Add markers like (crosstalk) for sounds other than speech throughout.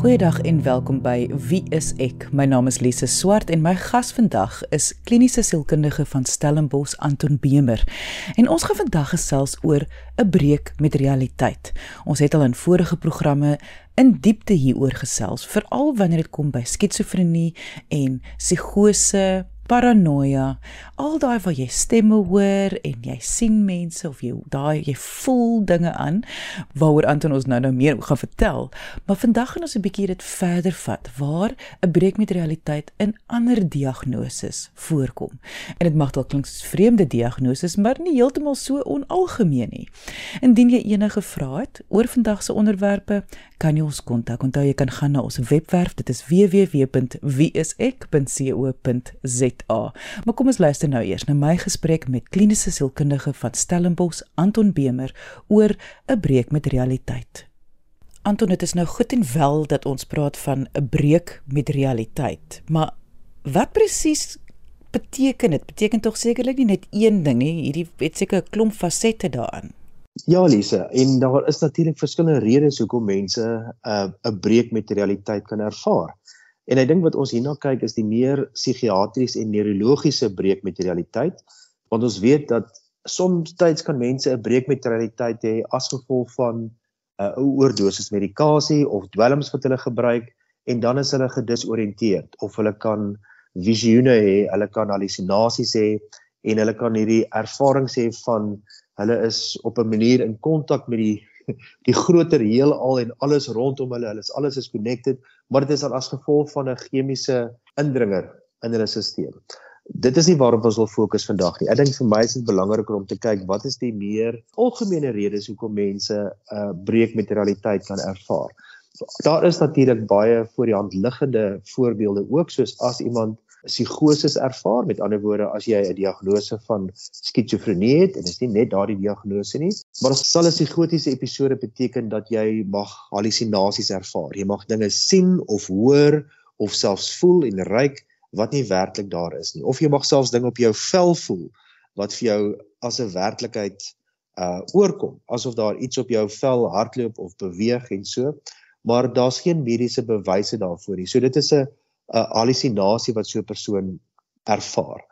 Goeiedag en welkom by Wie is ek? My naam is Lise Swart en my gas vandag is kliniese sielkundige van Stellenbosch Anton Bemer. En ons gaan vandag gesels oor 'n breek met realiteit. Ons het al in vorige programme in diepte hieroor gesels, veral wanneer dit kom by skizofrenie en psigose paranoia, al daai waar jy stemme hoor en jy sien mense of jy daai jy voel dinge aan waaroor Anton ons nou nou meer gaan vertel. Maar vandag gaan ons 'n bietjie dit verder vat waar 'n breek met realiteit in ander diagnoses voorkom. En dit mag dalk klink soos vreemde diagnoses, maar nie heeltemal so onalgemeen nie. Indien jy enige vrae het oor vandag se onderwerpe, kan jy ons kontak. Onthou jy kan gaan na ons webwerf, dit is www.wieisek.co.za. Maar kom ons luister nou eers na my gesprek met kliniese sielkundige van Stellenbosch, Anton Bemer, oor 'n breek met realiteit. Anton, dit is nou goed en wel dat ons praat van 'n breek met realiteit, maar wat presies beteken dit? Beteken tog sekerlik nie net een ding nie, hierdie het seker 'n klomp fasette daarin. Ja, Lise, en daar is natuurlik verskillende redes hoekom mense 'n uh, 'n breek met realiteit kan ervaar. En ek dink wat ons hierna kyk is die meer psigiatries en neurologiese breek met realiteit, want ons weet dat soms kan mense 'n breek met realiteit hê as gevolg van 'n uh, oordosis medikasie of dwelms wat hulle gebruik en dan is hulle gedisoriënteerd of hulle kan visioene hê, hulle kan halusinasies hê en hulle kan hierdie ervarings hê van hulle is op 'n manier in kontak met die (laughs) die groter heelal en alles rondom hulle. Hulle is alles is connected, maar dit is al as gevolg van 'n chemiese indringer in hulle stelsel. Dit is nie waarop ons wil fokus vandag nie. Ek dink vir my is dit belangriker om te kyk wat is die meer algemene redes hoekom mense 'n uh, breek met realiteit kan ervaar. Daar is natuurlik baie voor die hand liggende voorbeelde ook soos as iemand psigoses ervaar. Met ander woorde, as jy 'n diagnose van skizofrenie het en dit is nie net daardie diagnose nie, maar sal 'n psigotiese episode beteken dat jy mag halusinasies ervaar. Jy mag dinge sien of hoor of selfs voel en ruik wat nie werklik daar is nie. Of jy mag selfs dinge op jou vel voel wat vir jou as 'n werklikheid uh oorkom, asof daar iets op jou vel hardloop of beweeg en so, maar daar's geen mediese bewyse daarvoor nie. So dit is 'n 'n hallusinasie wat so 'n persoon ervaar.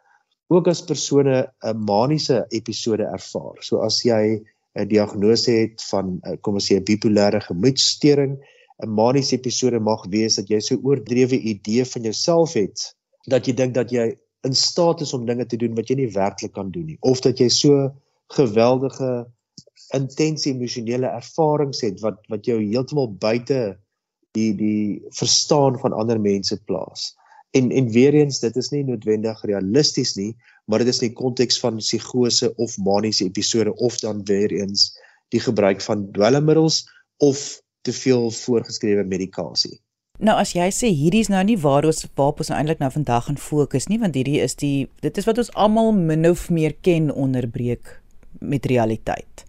Ook as persone 'n maniese episode ervaar. So as jy 'n diagnose het van eh, kom ons sê 'n bipolêre gemoedstoring, 'n maniese episode mag wees dat jy so oordrewe idee van jouself het dat jy dink dat jy in staat is om dinge te doen wat jy nie werklik kan doen nie of dat jy so geweldige intense emosionele ervarings het wat wat jou heeltemal buite die die verstaan van ander mense plaas. En en weer eens dit is nie noodwendig realisties nie, maar dit is in die konteks van psigose of maniese episode of dan weer eens die gebruik van dwelmmiddels of te veel voorgeskrewe medikasie. Nou as jy sê hierdie is nou nie waar ons waarop ons nou eintlik nou vandag gaan fokus nie want hierdie is die dit is wat ons almal min of meer ken onderbreek met realiteit.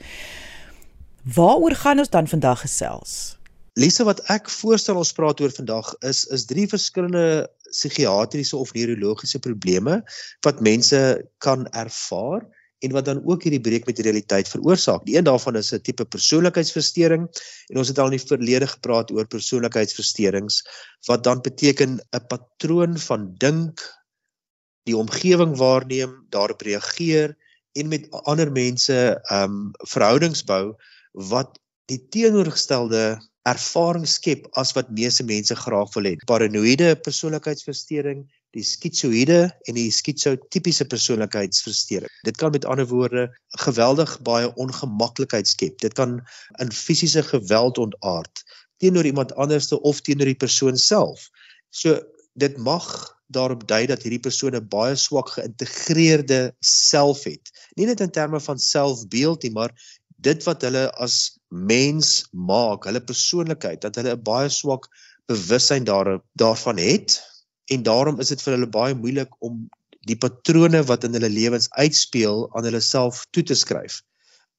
Waaroor gaan ons dan vandag gesels? Lise wat ek voorstel ons praat oor vandag is is drie verskillende psigiatriese of neurologiese probleme wat mense kan ervaar en wat dan ook hierdie breek met die realiteit veroorsaak. Die een daarvan is 'n tipe persoonlikheidsversteuring en ons het al in die verlede gepraat oor persoonlikheidsversteurings wat dan beteken 'n patroon van dink, die omgewing waarneem, daarop reageer en met ander mense ehm um, verhoudings bou wat die teenoorgestelde ervaring skep as wat meeste mense graag wil hê. Paranoïde persoonlikheidsversteuring, die skizoïde en die skizotipiese persoonlikheidsversteuring. Dit kan met ander woorde geweldig baie ongemaklikheid skep. Dit kan in fisiese geweld ontaard teenoor iemand anderste of teenoor die persoon self. So dit mag daarop dui dat hierdie persoon 'n baie swak geïntegreerde self het. Nie net in terme van selfbeeld nie, maar dit wat hulle as mens maak, hulle persoonlikheid, dat hulle 'n baie swak bewussyn daar daarvan het en daarom is dit vir hulle baie moeilik om die patrone wat in hulle lewens uitspeel aan hulle self toe te skryf.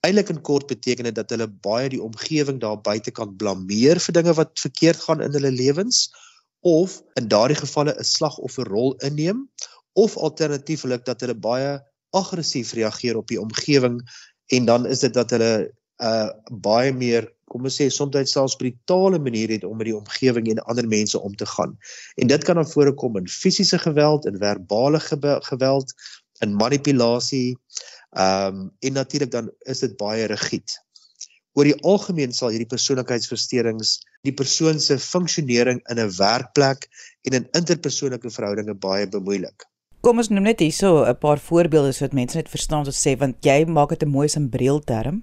Eilik in kort beteken dit dat hulle baie die omgewing daar buite kan blameer vir dinge wat verkeerd gaan in hulle lewens of in daardie gevalle 'n slagofferrol inneem of alternatiefelik dat hulle baie aggressief reageer op die omgewing en dan is dit dat hulle uh baie meer kom ons sê soms selfs brutale manier het om met die omgewing en ander mense om te gaan. En dit kan dan voorkom in fisiese geweld, in verbale geweld, in manipulasie. Ehm um, en natuurlik dan is dit baie rigied. Oor die algemeen sal hierdie persoonlikheidsversteurings die persoon se funksionering in 'n werkplek en in interpersoonlike verhoudinge baie bemoeilik. Kom ons noem net hierso 'n paar voorbeelde sodat mense net verstaan wat sê want jy maak dit 'n mooi simbreelterm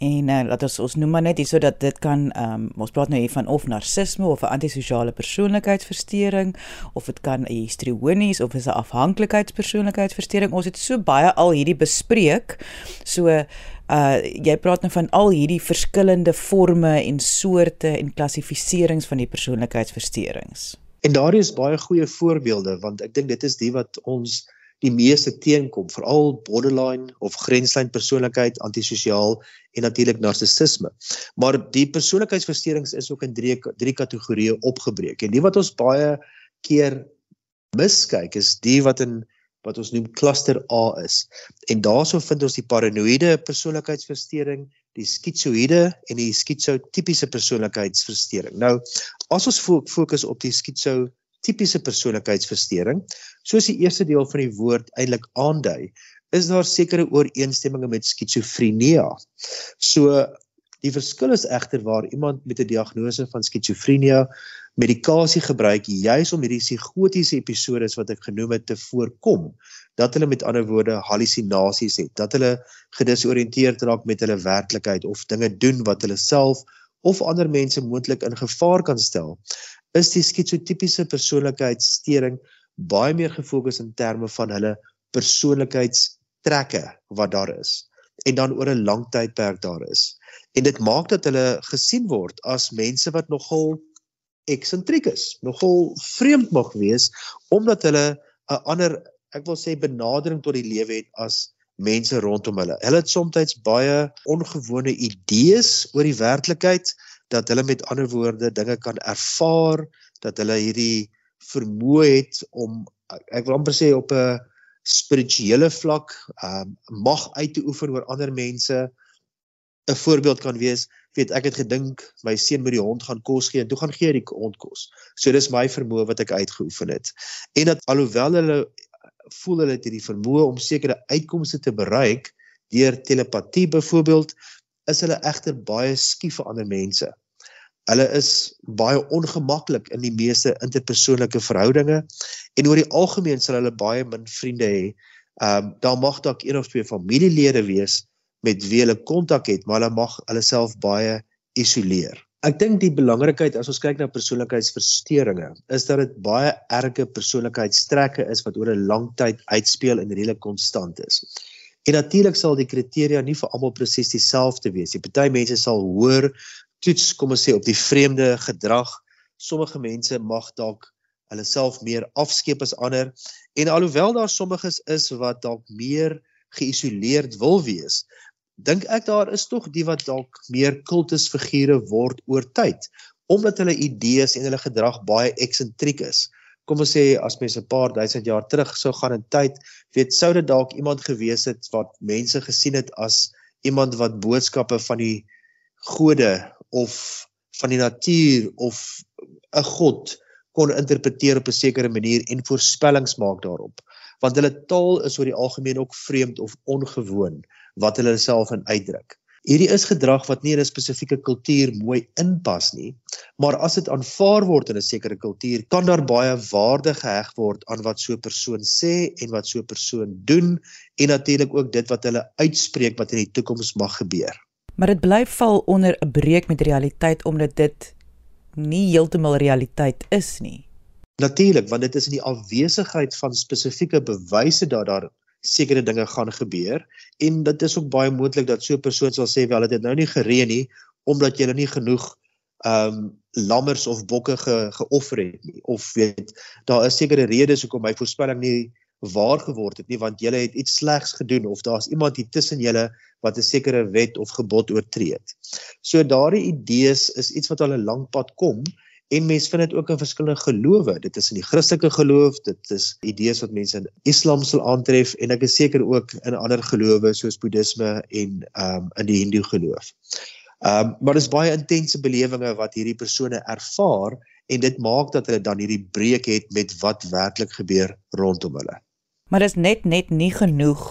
en uh, laat ons ons noem maar net hierso dat dit kan um, ons praat nou hier van of narcisme of 'n antisosiale persoonlikheidsversteuring of dit kan 'n histrionies of is 'n afhanklikheidspersoonlikheidsversteuring ons het so baie al hierdie bespreek. So uh jy praat nou van al hierdie verskillende forme en soorte en klassifiserings van die persoonlikheidsversteurings En daar is baie goeie voorbeelde want ek dink dit is die wat ons die meeste teenkom, veral borderline of grenslyn persoonlikheid, antisosiaal en natuurlik narcissisme. Maar die persoonlikheidsversteurings is ook in drie drie kategorieë opgebreek. En die wat ons baie keer miskyk is die wat in wat ons noem kluster A is. En daarso vind ons die paranoïde persoonlikheidsversteuring, die skizoïde en die skizotipiese persoonlikheidsversteuring. Nou, as ons fokus op die skizotipiese persoonlikheidsversteuring, soos die eerste deel van die woord eintlik aandui, is daar sekere ooreenstemminge met skizofrenie. So die verskil is egter waar iemand met 'n diagnose van skizofrenie medikasie gebruik juis om hierdie psigotiese episodes wat ek genoem het te voorkom dat hulle met ander woorde halusinasies het dat hulle gedisoriënteerd raak met hulle werklikheid of dinge doen wat hulle self of ander mense moontlik in gevaar kan stel is die skizotipiese persoonlikheidssteuring baie meer gefokus in terme van hulle persoonlikheidstrekke wat daar is en dan oor 'n lang tydperk daar is. En dit maak dat hulle gesien word as mense wat nogal eksentriek is, nogal vreemd mag wees omdat hulle 'n ander, ek wil sê benadering tot die lewe het as mense rondom hulle. Hulle het soms baie ongewone idees oor die werklikheid dat hulle met ander woorde dinge kan ervaar, dat hulle hierdie vermoë het om ek wil amper sê op 'n spirituele vlak um, mag uit te oefen oor ander mense. 'n Voorbeeld kan wees weet ek het gedink my seun met die hond gaan kos gee en toe gaan gee die hond kos. So dis my vermoë wat ek uitgeoefen het. En dat alhoewel hulle voel hulle het hierdie vermoë om sekere uitkomste te bereik deur telepatie byvoorbeeld, is hulle egter baie skief vir ander mense. Hulle is baie ongemaklik in die meeste interpersoonlike verhoudinge en oor die algemeen sal hulle baie min vriende hê. Ehm um, daar mag dalk een of twee familielede wees met wie hulle kontak het, maar hulle mag hulle self baie isoleer. Ek dink die belangrikheid as ons kyk na persoonlikheidsversteurings is dat dit baie erge persoonlikheidstrekke is wat oor 'n lang tyd uitspeel en redelik konstant is. En natuurlik sal die kriteria nie vir almal presies dieselfde wees nie. Party mense sal hoor toets kom ons sê op die vreemde gedrag. Sommige mense mag dalk hulle self meer afskeep as ander en alhoewel daar sommiges is wat dalk meer geïsoleerd wil wees, dink ek daar is tog die wat dalk meer kultusfigure word oor tyd omdat hulle idees en hulle gedrag baie eksentriek is. Kom ons sê as mense 'n paar duisend jaar terug sou gaan in tyd, weet sou dit dalk iemand gewees het wat mense gesien het as iemand wat boodskappe van die gode of van die natuur of 'n god kon interpreteer op 'n sekere manier en voorspellings maak daarop want hulle taal is oor die algemeen ook vreemd of ongewoon wat hulle self in uitdruk. Hierdie is gedrag wat nie in 'n spesifieke kultuur mooi inpas nie, maar as dit aanvaar word in 'n sekere kultuur, kan daar baie waarde geheg word aan wat so 'n persoon sê en wat so 'n persoon doen en natuurlik ook dit wat hulle uitspreek wat in die toekoms mag gebeur. Maar dit bly val onder 'n breek met realiteit omdat dit nie heeltemal realiteit is nie. Natuurlik, want dit is in die afwesigheid van spesifieke bewyse dat daar sekere dinge gaan gebeur en dit is ook baie moontlik dat so 'n persoon sal sê wel dit het nou nie gereën nie omdat jy nie genoeg ehm um, lammers of bokke ge, geoffer het nie of weet daar is sekere redes hoekom my voorspelling nie waar geword het nie want jy het iets slegs gedoen of daar's iemand hier tussen julle wat 'n sekere wet of gebod oortree het. So daardie idees is iets wat al 'n lank pad kom En mense vind dit ook in verskillende gelowe. Dit is in die Christelike geloof, dit is idees wat mense in Islam sal aantref en ek is seker ook in ander gelowe soos Boeddhisme en ehm um, in die Hindoe geloof. Ehm um, maar dis baie intense belewings wat hierdie persone ervaar en dit maak dat hulle dan hierdie breek het met wat werklik gebeur rondom hulle. Maar dis net net nie genoeg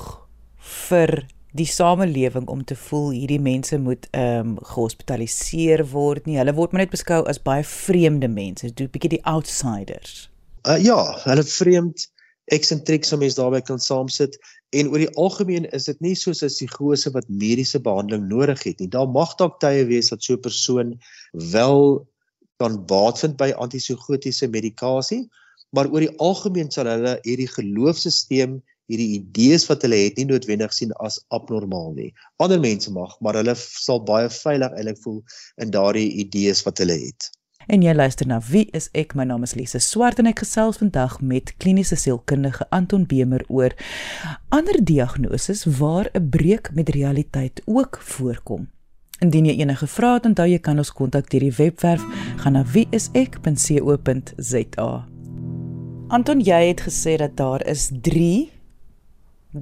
vir die samelewing om te voel hierdie mense moet ehm um, gehospitaliseer word nie. Hulle word maar net beskou as baie vreemde mense, so 'n bietjie die outsiders. Uh, ja, hulle vreemd eksentriek so mense daarbey kan saamsit en oor die algemeen is dit nie soos 'n psigose wat mediese behandeling nodig het nie. Daar mag dalk tye wees dat so 'n persoon wel kan baat vind by antipsigotiese medikasie, maar oor die algemeen sal hulle hierdie geloofsisteem hierdie idees wat hulle het nie noodwendig sien as abnormaal nie. Ander mense mag, maar hulle sal baie veilig eintlik voel in daardie idees wat hulle het. En jy luister na Wie is ek? My naam is Lise Swart en ek gesels vandag met kliniese sielkundige Anton Bemer oor ander diagnoses waar 'n breek met realiteit ook voorkom. Indien jy enige vrae het, onthou jy kan ons kontak deur die webwerf gaan na wieisek.co.za. Anton, jy het gesê dat daar is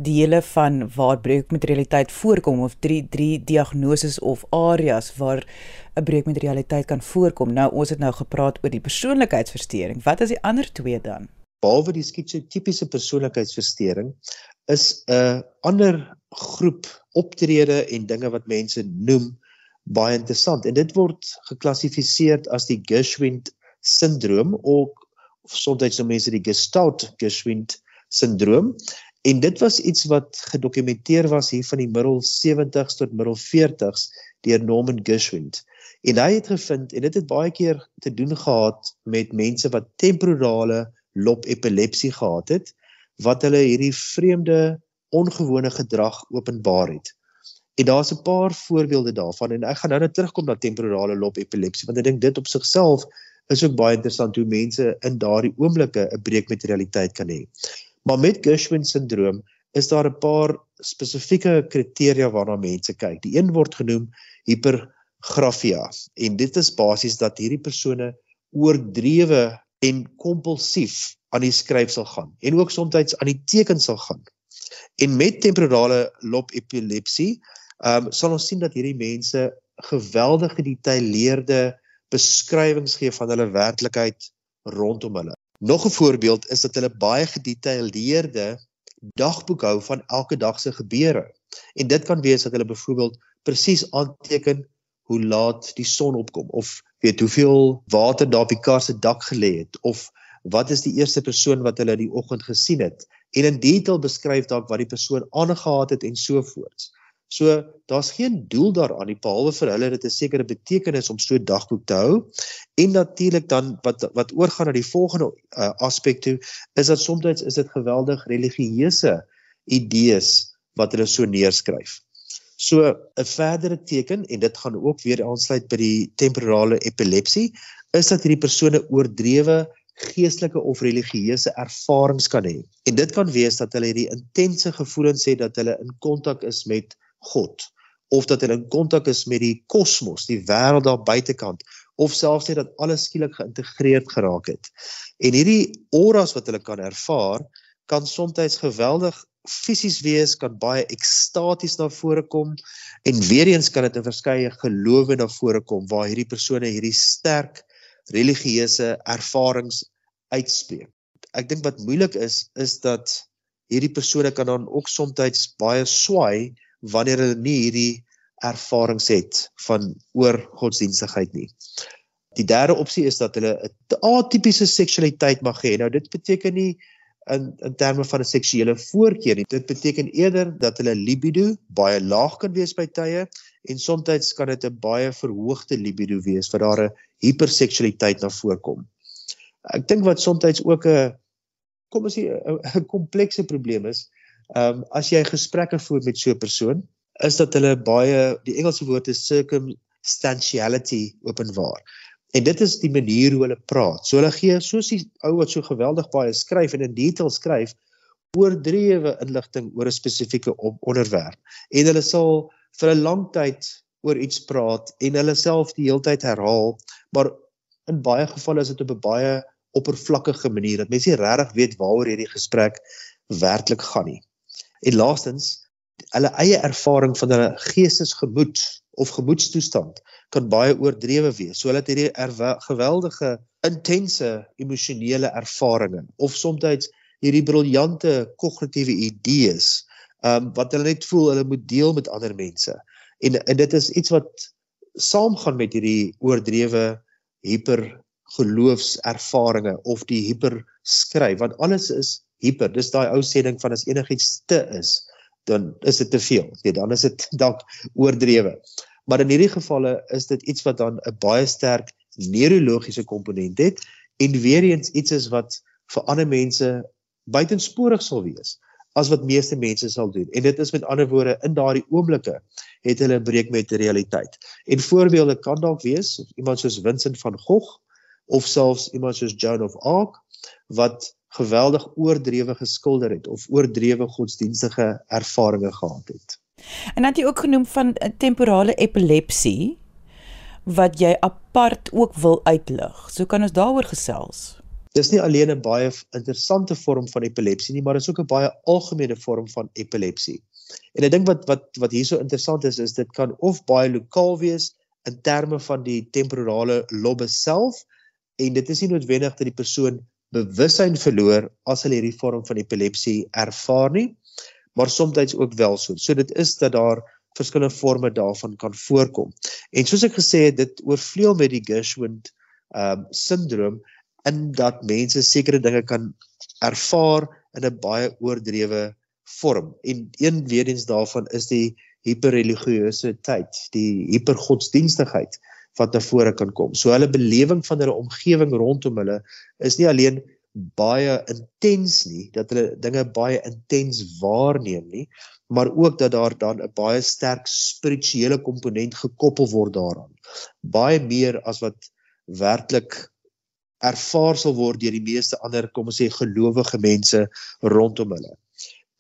dele van waar breuk met realiteit voorkom of drie drie diagnoses of areas waar 'n breuk met realiteit kan voorkom. Nou ons het nou gepraat oor die persoonlikheidsversteuring. Wat is die ander twee dan? Behalwe die skizotipiese persoonlikheidsversteuring is 'n ander groep optrede en dinge wat mense noem baie interessant en dit word geklassifiseer as die Gershwin sindroom of soms noem mense die Gestalt Gershwin sindroom En dit was iets wat gedokumenteer was hier van die middel 70s tot middel 40s deur Norman Gershwin. En hy het gevind en dit het baie keer te doen gehad met mense wat temporale lob epilepsie gehad het wat hulle hierdie vreemde ongewone gedrag openbaar het. En daar's 'n paar voorbeelde daarvan en ek gaan nou net terugkom na temporale lob epilepsie want ek dink dit op sigself is ook baie interessant hoe mense in daardie oomblikke 'n breek met realiteit kan hê. Maar met Gershwin sindroom is daar 'n paar spesifieke kriteria waarna mense kyk. Die een word genoem hipergrafia en dit is basies dat hierdie persone oordrewe en kompulsief aan die skryf sal gaan en ook soms aan die teken sal gaan. En met temporale lob epilepsie, ehm um, sal ons sien dat hierdie mense geweldige gedetailleerde beskrywings gee van hulle werklikheid rondom hulle. Nog 'n voorbeeld is dat hulle baie gedetailleerde dagboek hou van elke dag se gebeure. En dit kan wees dat hulle byvoorbeeld presies aanteken hoe laat die son opkom of weet hoeveel water daar op die kar se dak gelê het of wat is die eerste persoon wat hulle die oggend gesien het en in detail beskryf dalk wat die persoon aangegaan het en so voort. So daar's geen doel daaraan nie behalwe vir hulle dit 'n sekere betekenis om so 'n dagboek te hou. En natuurlik dan wat wat oorgaan na die volgende uh, aspek toe is dat soms is dit geweldig religieuse idees wat hulle so neerskryf. So 'n verdere teken en dit gaan ook weer aansluit by die temporale epilepsie is dat hierdie persone oordrewe geestelike of religieuse ervarings kan hê. En dit kan wees dat hulle hierdie intense gevoelens het dat hulle in kontak is met God of dat hulle in kontak is met die kosmos, die wêreld daar buitekant of selfs net dat alles skielik geïntegreerd geraak het. En hierdie auras wat hulle kan ervaar, kan soms geweldig fisies wees, kan baie ekstaties na vore kom en weer eens kan dit in verskeie gelowe na vore kom waar hierdie persone hierdie sterk religieuse ervarings uitspreek. Ek dink wat moeilik is is dat hierdie persone kan dan ook soms baie swaai wanneer hulle nie hierdie ervarings het van oor godsdienstigheid nie. Die derde opsie is dat hulle 'n atipiese seksualiteit mag hê. Nou dit beteken nie in in terme van 'n seksuele voorkeur nie. Dit beteken eerder dat hulle libido baie laag kan wees by tye en soms kan dit 'n baie verhoogde libido wees vir daar 'n hiperseksualiteit na voorkom. Ek dink wat soms ook 'n kom ons sê 'n komplekse probleem is, Ehm um, as jy gesprekke voer met so 'n persoon, is dat hulle baie die Engelse woord is circumstantiality openbaar. En dit is die manier hoe hulle praat. So hulle gee soos die ou wat so geweldig baie skryf en in detail skryf oordrewe inligting oor 'n spesifieke onderwerp. En hulle sal vir 'n lang tyd oor iets praat en hulle self die heeltyd herhaal, maar in baie gevalle is dit op 'n baie oppervlakkige manier dat mense nie regtig weet waaroor hierdie gesprek werklik gaan nie en laastens hulle eie ervaring van hulle geestesgemoed of gemoedstoestand kan baie oordrewe wees. So hulle het hierdie geweldige intense emosionele ervarings of soms hierdie briljante kognitiewe idees um wat hulle net voel hulle moet deel met ander mense. En en dit is iets wat saamgaan met hierdie oordrewe hiper geloofservarings of die hiper skryf want alles is hiper. Dis daai ou sê ding van as enigiets te is, dan is dit te veel. Nee, dan is dit (laughs) dalk oordrewe. Maar in hierdie gevalle is dit iets wat dan 'n baie sterk neurologiese komponent het en weer eens iets is wat vir ander mense buitensporig sal wees as wat meeste mense sal doen. En dit is met ander woorde in daardie oomblikke het hulle 'n breek met die realiteit. En voorbeelde kan dalk wees iemand soos Vincent van Gogh of selfs iemand soos Joan of Arc wat geweldig oordrewe geskilder het of oordrewe godsdienstige ervarings gehad het. En dan het jy ook genoem van temporale epilepsie wat jy apart ook wil uitlig. So kan ons daaroor gesels. Dis nie alleen 'n baie interessante vorm van epilepsie nie, maar dit is ook 'n baie algemene vorm van epilepsie. En ek dink wat wat wat hierso interessant is is dit kan of baie lokaal wees in terme van die temporale lobbe self en dit is nie noodwendig dat die persoon bewussyn verloor as hulle hierdie vorm van epilepsie ervaar nie, maar soms ook wel so. So dit is dat daar verskillende forme daarvan kan voorkom. En soos ek gesê het, dit oorvleuel met die Gershwin ehm um, sindroom in dat mense sekere dinge kan ervaar in 'n baie oordrewe vorm. En een weer eens daarvan is die hiperreligieuse tyd, die hipergodsdienstigheid wat na vore kan kom. So hulle belewing van hulle omgewing rondom hulle is nie alleen baie intens nie, dat hulle dinge baie intens waarneem nie, maar ook dat daar dan 'n baie sterk spirituele komponent gekoppel word daaraan. Baie meer as wat werklik ervaar sal word deur die meeste ander kom ons sê gelowige mense rondom hulle.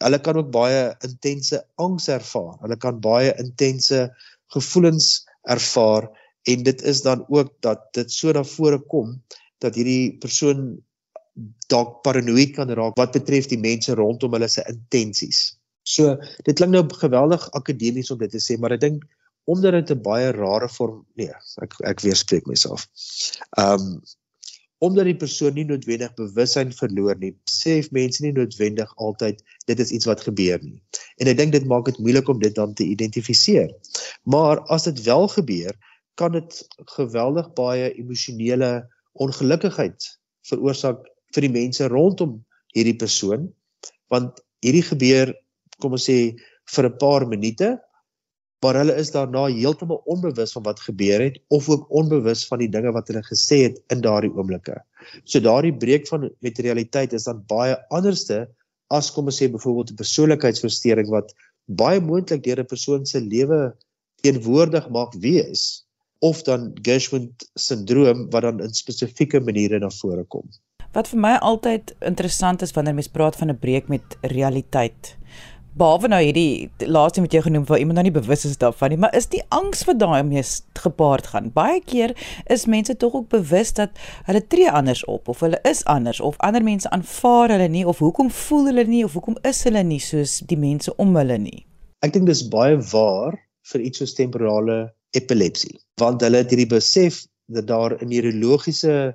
Hulle kan ook baie intense angs ervaar. Hulle kan baie intense gevoelens ervaar en dit is dan ook dat dit so na vore kom dat hierdie persoon dalk paranoïed kan raak wat betref die mense rondom hulle se intensies. So dit klink nou geweldig akademies om dit te sê, maar ek dink omdat dit 'n baie rare vorm nee, ek ek weerspreek myself. Um omdat die persoon nie noodwendig bewussyn verloor nie, sê mense nie noodwendig altyd dit is iets wat gebeur nie. En ek dink dit maak dit moeilik om dit dan te identifiseer. Maar as dit wel gebeur, kan dit geweldig baie emosionele ongelukkigheid veroorsaak vir die mense rondom hierdie persoon want hierdie gebeur kom ons sê vir 'n paar minute maar hulle is daarna heeltemal onbewus van wat gebeur het of ook onbewus van die dinge wat hulle gesê het in daardie oomblikke. So daardie breek van met realiteit is dan baie anderste as kom ons sê byvoorbeeld 'n persoonlikheidsversteuring wat baie moontlik deur 'n persoon se lewe teenwoordig mag wees of dan Gershwin sindroom wat dan in spesifieke maniere na vore kom. Wat vir my altyd interessant is wanneer mens praat van 'n breek met realiteit. Behalwe nou hierdie laaste wat jy genoem waar iemand nou nie bewus is daarvan nie, maar is die angs wat daarmee gepaard gaan. Baie keer is mense tog ook bewus dat hulle tree anders op of hulle is anders of ander mense aanvaar hulle nie of hoekom voel hulle nie of hoekom is hulle nie soos die mense om hulle nie. Ek dink dis baie waar vir iets soos temporale epilepsie want hulle het hierdie besef dat daar 'n neurologiese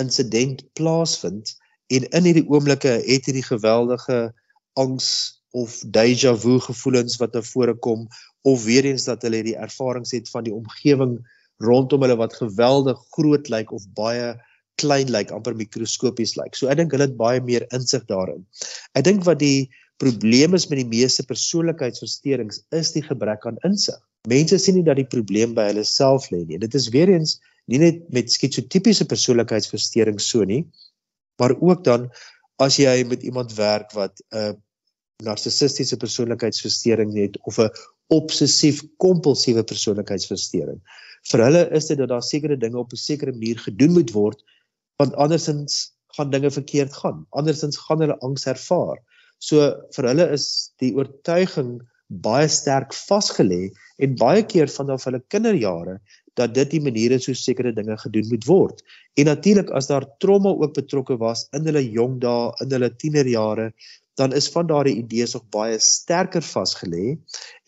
insident plaasvind en in hierdie oomblikke het hierdie geweldige angs of déjà vu gevoelens wat na vore kom of weer eens dat hulle hierdie ervarings het van die omgewing rondom hulle wat geweldig groot lyk of baie klein lyk amper mikroskopies lyk. So ek dink hulle het baie meer insig daarin. Ek dink wat die probleem is met die meeste persoonlikheidsversteurings is die gebrek aan insig mense sien nie dat die probleem by hulle self lê nie. Dit is weer eens nie net met skitsotipiese persoonlikheidsversteurings so nie, maar ook dan as jy met iemand werk wat 'n narcissistiese persoonlikheidsversteuring het of 'n obsessief kompulsiewe persoonlikheidsversteuring. Vir hulle is dit dat daar sekere dinge op 'n sekere manier gedoen moet word want andersins gaan dinge verkeerd gaan. Andersins gaan hulle angs ervaar. So vir hulle is die oortuiging baie sterk vasgelê en baie keer vanaf hulle kinderjare dat dit die maniere so sekere dinge gedoen moet word. En natuurlik as daar trauma ook betrokke was in hulle jong dae, in hulle tienerjare, dan is van daardie idees nog baie sterker vasgelê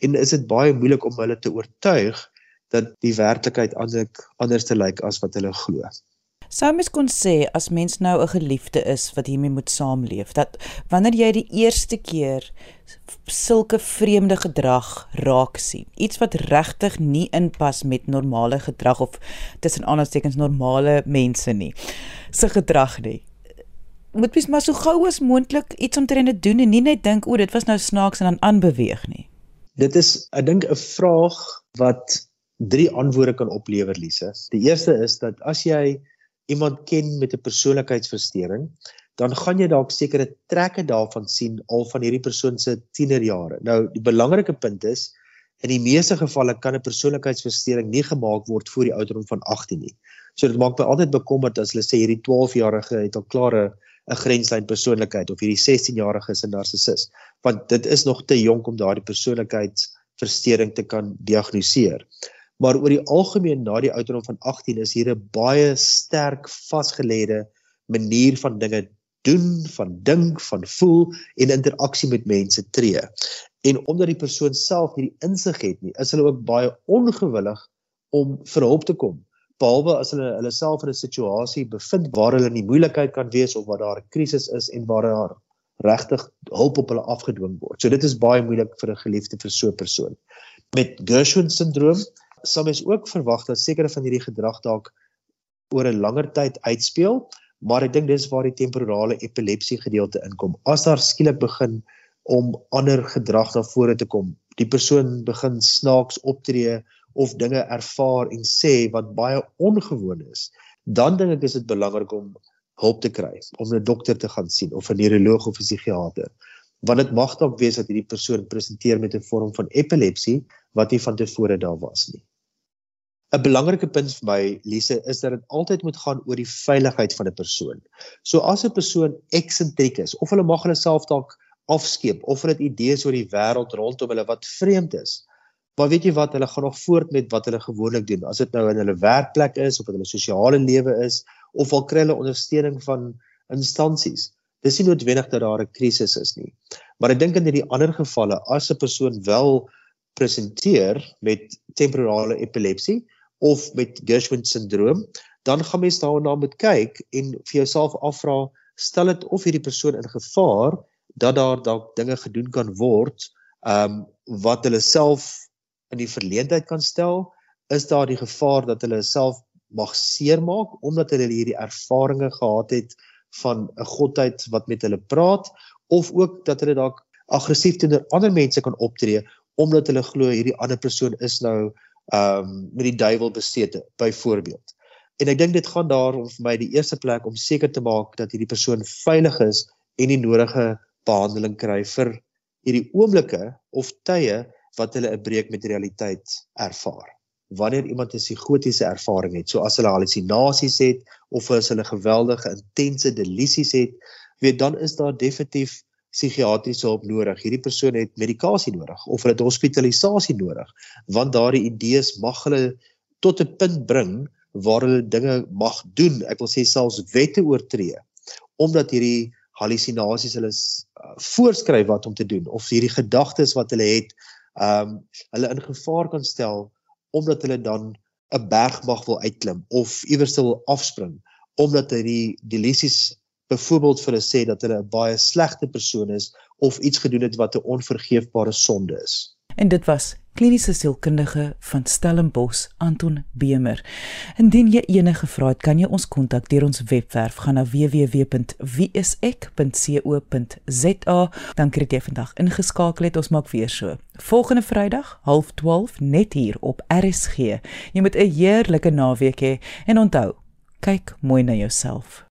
en is dit baie moeilik om hulle te oortuig dat die werklikheid anders te lyk as wat hulle glo. Sou mens kon sê as mens nou 'n geliefde is wat hiermee moet saamleef, dat wanneer jy die eerste keer sulke vreemde gedrag raak sien, iets wat regtig nie inpas met normale gedrag of tussen aanhalingstekens normale mense nie, se gedrag nie. Moet mens maar so gou as moontlik iets omtrent dit doen en nie net dink o, dit was nou snaaks en dan aanbeweeg nie. Dit is ek dink 'n vraag wat drie antwoorde kan oplewer Lise. Die eerste is dat as jy iemand ken met 'n persoonlikheidsversteuring, dan gaan jy dalk sekere trekke daarvan sien al van hierdie persoon se tienerjare. Nou, die belangrike punt is in die meeste gevalle kan 'n persoonlikheidsversteuring nie gemaak word voor die ouderdom van 18 nie. So dit maak my altyd bekommerd as hulle sê hierdie 12-jarige het al klare 'n grenslyn persoonlikheid of hierdie 16-jarige is 'n narcissus, want dit is nog te jonk om daardie persoonlikheidsversteuring te kan diagnoseer maar oor die algemeen na die ouderdom van 18 is hier 'n baie sterk vasgelêde manier van dinge doen, van dink, van voel en interaksie met mense tree. En omdat die persoon self hierdie insig het nie, is hulle ook baie ongewillig om vir hulp te kom. Behalwe as hulle hulle self in 'n situasie bevind waar hulle in die moeilikheid kan wees of waar daar 'n krisis is en waar daar regtig hulp op hulle afgedwing word. So dit is baie moeilik vir 'n geliefde vir so 'n persoon. Met Gershwin syndroom sal mens ook verwag dat sekere van hierdie gedrag dalk oor 'n langer tyd uitspeel, maar ek dink dis waar die temporale epilepsie gedeelte inkom. As daar skielik begin om ander gedrag na vore te kom, die persoon begin snaaks optree of dinge ervaar en sê wat baie ongewoon is, dan dink ek is dit belangrik om hulp te kry, om 'n dokter te gaan sien of 'n neuroloog of 'n psigiater. Want dit mag dalk wees dat hierdie persoon presenteer met 'n vorm van epilepsie wat nie van tevore daar was nie. 'n belangrike punt vir my Lise is dat dit altyd moet gaan oor die veiligheid van 'n persoon. So as 'n persoon eksentriek is of hulle mag hulle self dalk afskeep of hulle het idees oor die wêreld rondom hulle wat vreemd is. Maar weet jy wat, hulle gaan nog voort met wat hulle gewoonlik doen. As dit nou in hulle werkplek is of in hulle sosiale lewe is of al kry hulle ondersteuning van instansies. Dis nie noodwendig dat daar 'n krisis is nie. Maar ek dink in hierdie ander gevalle as 'n persoon wel presenteer met temporale epilepsie of met Gershwin syndroom, dan gaan mens daarna moet kyk en vir jouself afvra, stel dit of hierdie persoon in gevaar dat daar dalk dinge gedoen kan word, ehm um, wat hulle self in die verleentheid kan stel, is daar die gevaar dat hulle self mag seermaak omdat hulle hierdie ervarings gehad het van 'n godheid wat met hulle praat? Of ook dat hulle dalk aggressief teenoor ander mense kan optree omdat hulle glo hierdie ander persoon is nou ehm um, met die duiwel besete byvoorbeeld. En ek dink dit gaan daarom vir my die eerste plek om seker te maak dat hierdie persoon veilig is en die nodige behandeling kry vir hierdie oomblikke of tye wat hulle 'n breek met realiteit ervaar. Wanneer iemand 'n psigotiese ervaring het, so as hulle halusinasies het of as hulle geweldige intense delusies het, weet dan is daar definitief psigiatriese hulp nodig. Hierdie persoon het medikasie nodig of hulle het hospitalisasie nodig want daardie idees mag hulle tot 'n punt bring waar hulle dinge mag doen. Ek wil sê selfs wette oortree omdat hierdie halusinasies hulle uh, voorskryf wat om te doen of hierdie gedagtes wat hulle het, ehm um, hulle in gevaar kan stel omdat hulle dan 'n berg mag wil uitklim of iewers wil afspring omdat hy die delusies byvoorbeeld vir hulle sê dat hulle 'n baie slegte persoon is of iets gedoen het wat 'n onvergeefbare sonde is. En dit was kliniese sielkundige van Stellenbosch Anton Bemer. Indien jy enige vrae het, kan jy ons kontak deur ons webwerf gaan na www.wieisek.co.za. Dankie dat jy vandag ingeskakel het. Ons maak weer so. Volgende Vrydag, 12:30 net hier op RSG. Jy moet 'n heerlike naweek hê en onthou, kyk mooi na jouself.